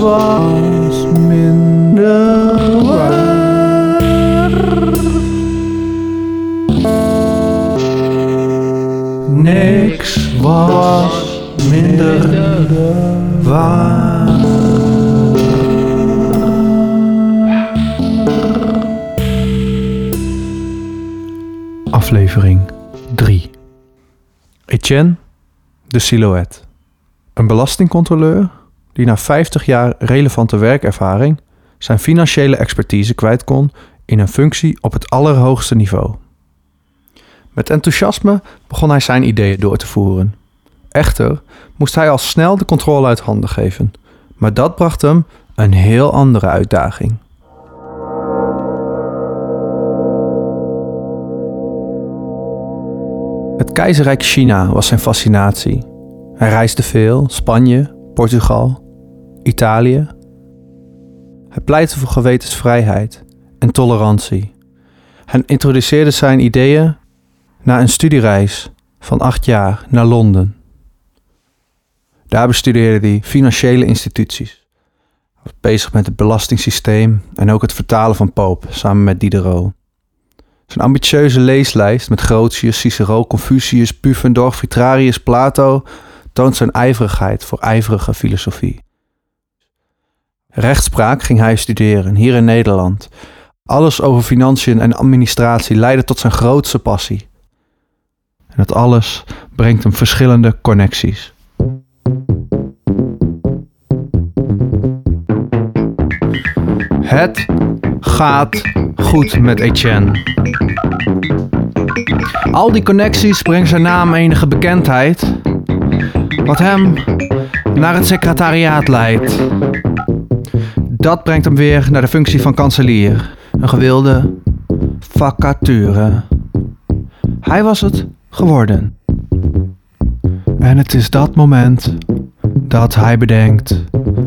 was minder waar. Niks was minder waar. Aflevering 3 Etienne de Silhouette. Een belastingcontroleur die na 50 jaar relevante werkervaring zijn financiële expertise kwijt kon in een functie op het allerhoogste niveau. Met enthousiasme begon hij zijn ideeën door te voeren. Echter moest hij al snel de controle uit handen geven, maar dat bracht hem een heel andere uitdaging. Het keizerrijk China was zijn fascinatie. Hij reisde veel, Spanje, Portugal, Italië. Hij pleitte voor gewetensvrijheid en tolerantie. Hij introduceerde zijn ideeën na een studiereis van acht jaar naar Londen. Daar bestudeerde hij financiële instituties. Hij was bezig met het belastingssysteem en ook het vertalen van Pope samen met Diderot. Zijn ambitieuze leeslijst met Grotius, Cicero, Confucius, Pufendorf, Vitrarius, Plato toont zijn ijverigheid voor ijverige filosofie. Rechtspraak ging hij studeren hier in Nederland. Alles over financiën en administratie leidde tot zijn grootste passie. En dat alles brengt hem verschillende connecties. Het gaat goed met Etienne. Al die connecties brengen zijn naam enige bekendheid, wat hem naar het secretariaat leidt. Dat brengt hem weer naar de functie van kanselier, een gewilde vacature. Hij was het geworden. En het is dat moment dat hij bedenkt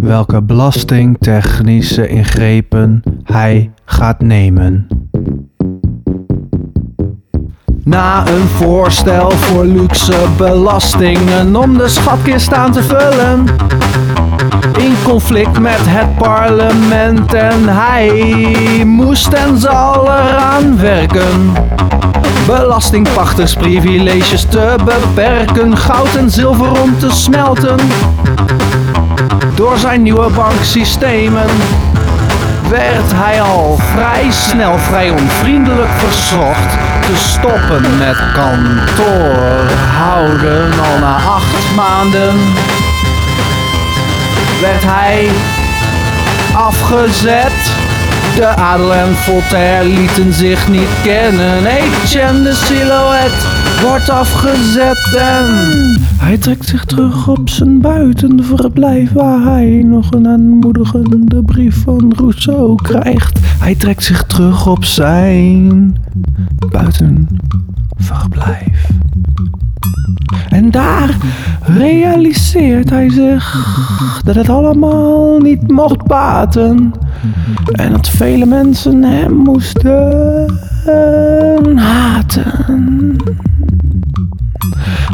welke belastingtechnische ingrepen hij gaat nemen. Na een voorstel voor luxe belastingen om de schatkist aan te vullen. In conflict met het parlement en hij moest en zal eraan werken. Belastingpachtersprivileges te beperken, goud en zilver om te smelten. Door zijn nieuwe banksystemen werd hij al vrij snel vrij onvriendelijk verzocht te stoppen met kantoor houden. Al na acht maanden werd hij afgezet. De adel en Voltaire lieten zich niet kennen. Etienne de silhouette wordt afgezet en hij trekt zich terug op zijn buitenverblijf waar hij nog een aanmoedigende brief van Rousseau krijgt. Hij trekt zich terug op zijn buitenverblijf. En daar realiseert hij zich dat het allemaal niet mocht baten. En dat vele mensen hem moesten haten.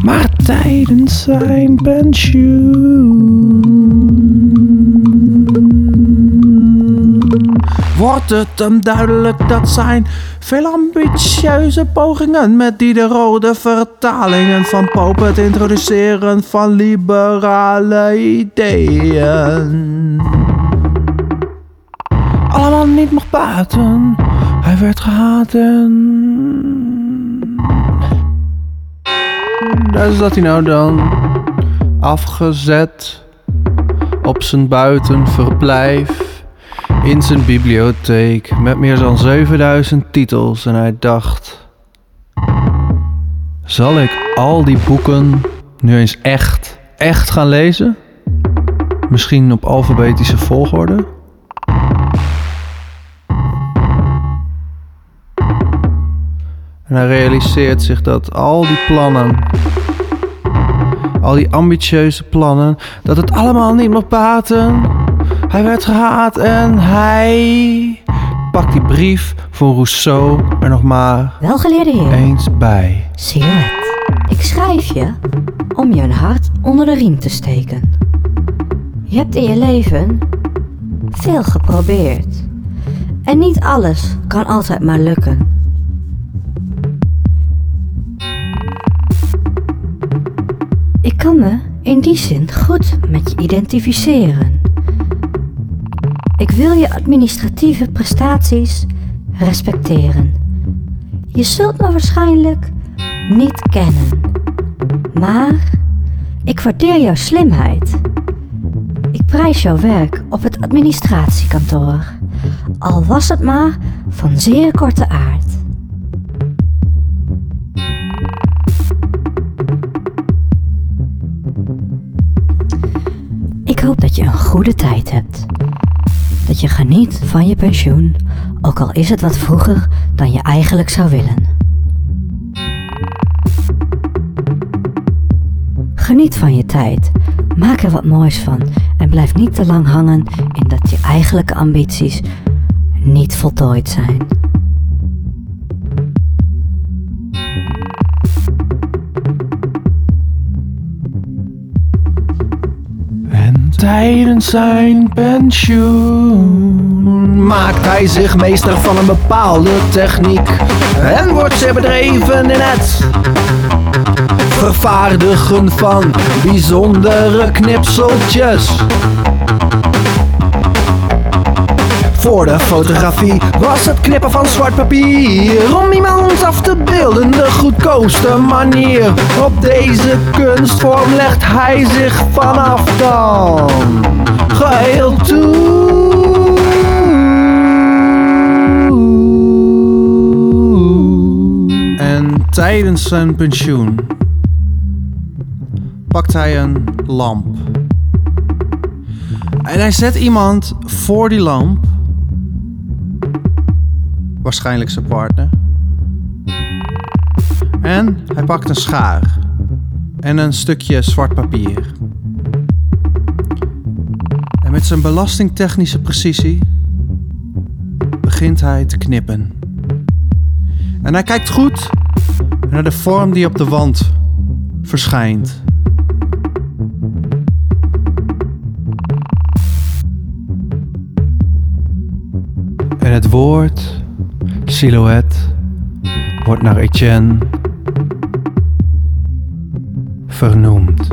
Maar tijdens zijn pensioen wordt het hem duidelijk dat zijn veel ambitieuze pogingen met die de rode vertalingen van Pope het introduceren van liberale ideeën allemaal niet mocht baten. Hij werd gehaat en... Daar zat hij nou dan. Afgezet. Op zijn buitenverblijf. In zijn bibliotheek. Met meer dan 7000 titels. En hij dacht... Zal ik al die boeken nu eens echt, echt gaan lezen? Misschien op alfabetische volgorde? En hij realiseert zich dat al die plannen, al die ambitieuze plannen, dat het allemaal niet mag baten. Hij werd gehaat en hij pakt die brief voor Rousseau er nog maar Welgeleerde heer, eens bij. Silhouette. Ik schrijf je om je een hart onder de riem te steken. Je hebt in je leven veel geprobeerd. En niet alles kan altijd maar lukken. Ik kan me in die zin goed met je identificeren. Wil je administratieve prestaties respecteren. Je zult me waarschijnlijk niet kennen, maar ik waardeer jouw slimheid. Ik prijs jouw werk op het administratiekantoor, al was het maar van zeer korte aard. Ik hoop dat je een goede tijd hebt. Dat je geniet van je pensioen, ook al is het wat vroeger dan je eigenlijk zou willen. Geniet van je tijd, maak er wat moois van en blijf niet te lang hangen in dat je eigenlijke ambities niet voltooid zijn. Tijdens zijn pensioen maakt hij zich meester van een bepaalde techniek en wordt zeer bedreven in het vervaardigen van bijzondere knipseltjes. Voor de fotografie was het knippen van zwart papier om iemand af te beelden de goedkoopste manier. Op deze kunstvorm legt hij zich vanaf dan geheel toe. En tijdens zijn pensioen pakt hij een lamp. En hij zet iemand voor die lamp. Waarschijnlijk zijn partner. En hij pakt een schaar. En een stukje zwart papier. En met zijn belastingtechnische precisie begint hij te knippen. En hij kijkt goed naar de vorm die op de wand verschijnt. En het woord silhouet wordt naar Etienne vernoemd.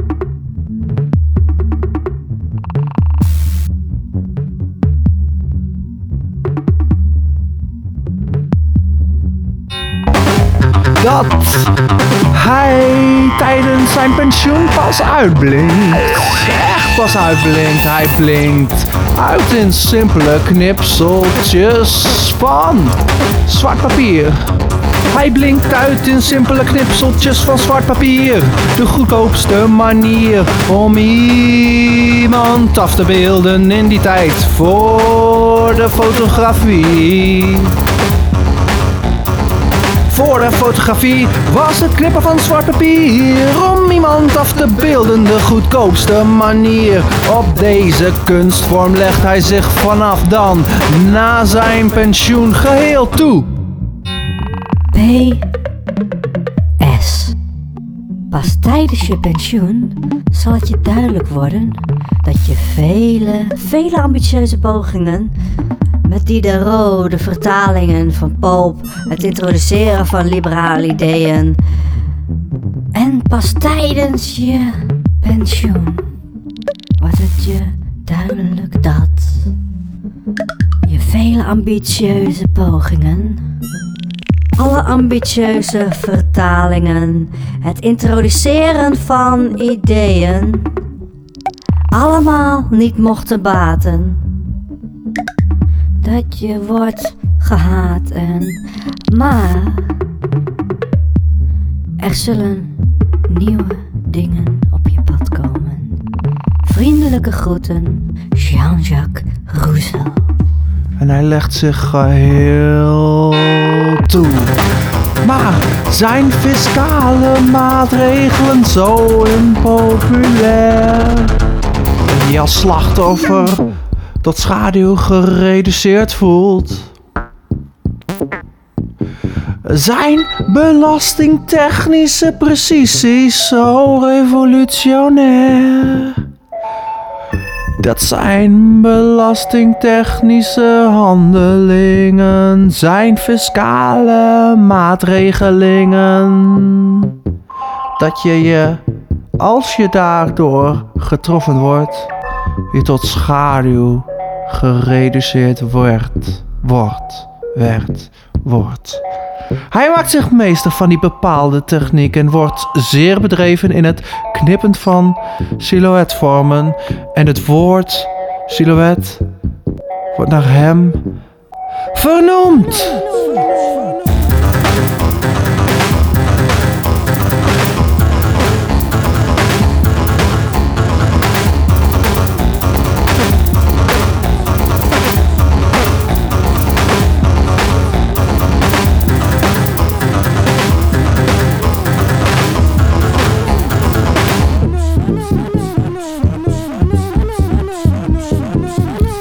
Dat hij tijdens zijn pensioen pas uitblinkt. Pas uitblinkt. Hij blinkt uit in simpele knipseltjes van zwart papier. Hij blinkt uit in simpele knipseltjes van zwart papier. De goedkoopste manier om iemand af te beelden in die tijd voor de fotografie. Voor de fotografie was het knippen van zwart papier om iemand af te beelden de goedkoopste manier. Op deze kunstvorm legt hij zich vanaf dan na zijn pensioen geheel toe. PS. Pas tijdens je pensioen zal het je duidelijk worden dat je vele, vele ambitieuze pogingen met die de rode vertalingen van Pope, het introduceren van liberale ideeën en pas tijdens je pensioen wordt het je duidelijk dat je vele ambitieuze pogingen alle ambitieuze vertalingen, het introduceren van ideeën, allemaal niet mochten baten. Dat je wordt gehaat en maar er zullen nieuwe dingen op je pad komen. Vriendelijke groeten, Jean-Jacques Rousseau. En hij legt zich geheel toe. Maar zijn fiscale maatregelen zo impopulair. Die als slachtoffer tot schaduw gereduceerd voelt. Zijn belastingtechnische precisie zo revolutionair. Dat zijn belastingtechnische handelingen, zijn fiscale maatregelingen. Dat je je, als je daardoor getroffen wordt, je tot schaduw gereduceerd wordt, wordt, werd, wordt. Hij maakt zich meester van die bepaalde techniek en wordt zeer bedreven in het knippen van silhouetvormen. En het woord silhouet wordt naar hem vernoemd.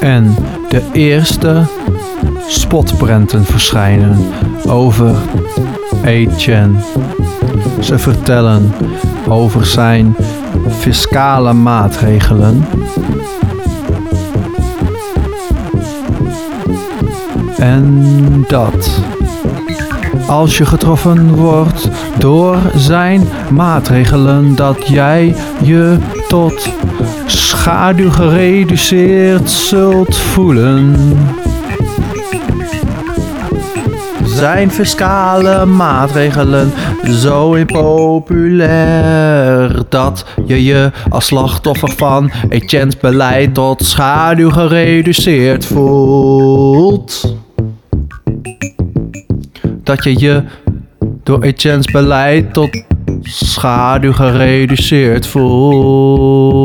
En de eerste spotprenten verschijnen over Etienne. Ze vertellen over zijn fiscale maatregelen. En dat als je getroffen wordt door zijn maatregelen, dat jij je tot schaduw gereduceerd zult voelen. Zijn fiscale maatregelen zo impopulair dat je je als slachtoffer van Etienne's beleid tot schaduw gereduceerd voelt. Dat je je door Etienne's beleid tot schaduw gereduceerd voelt.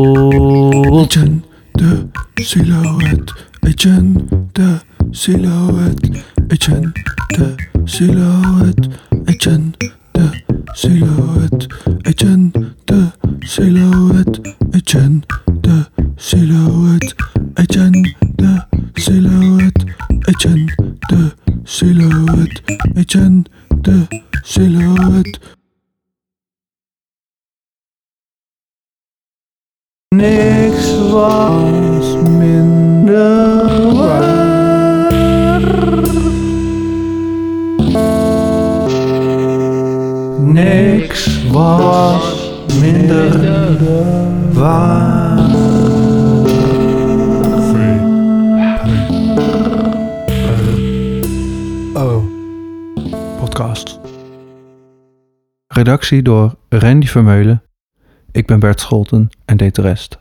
Etienne de silhouet. Etienne de silhouet. Etienne de silhouet. Etienne de silhouet. Etienne de silhouet. Etienne de silhouet. Etienne de silhouet. Etienne silhouet. Niks was minder waar. Niks was minder waar. Redactie door Randy Vermeulen. Ik ben Bert Scholten en deed de rest.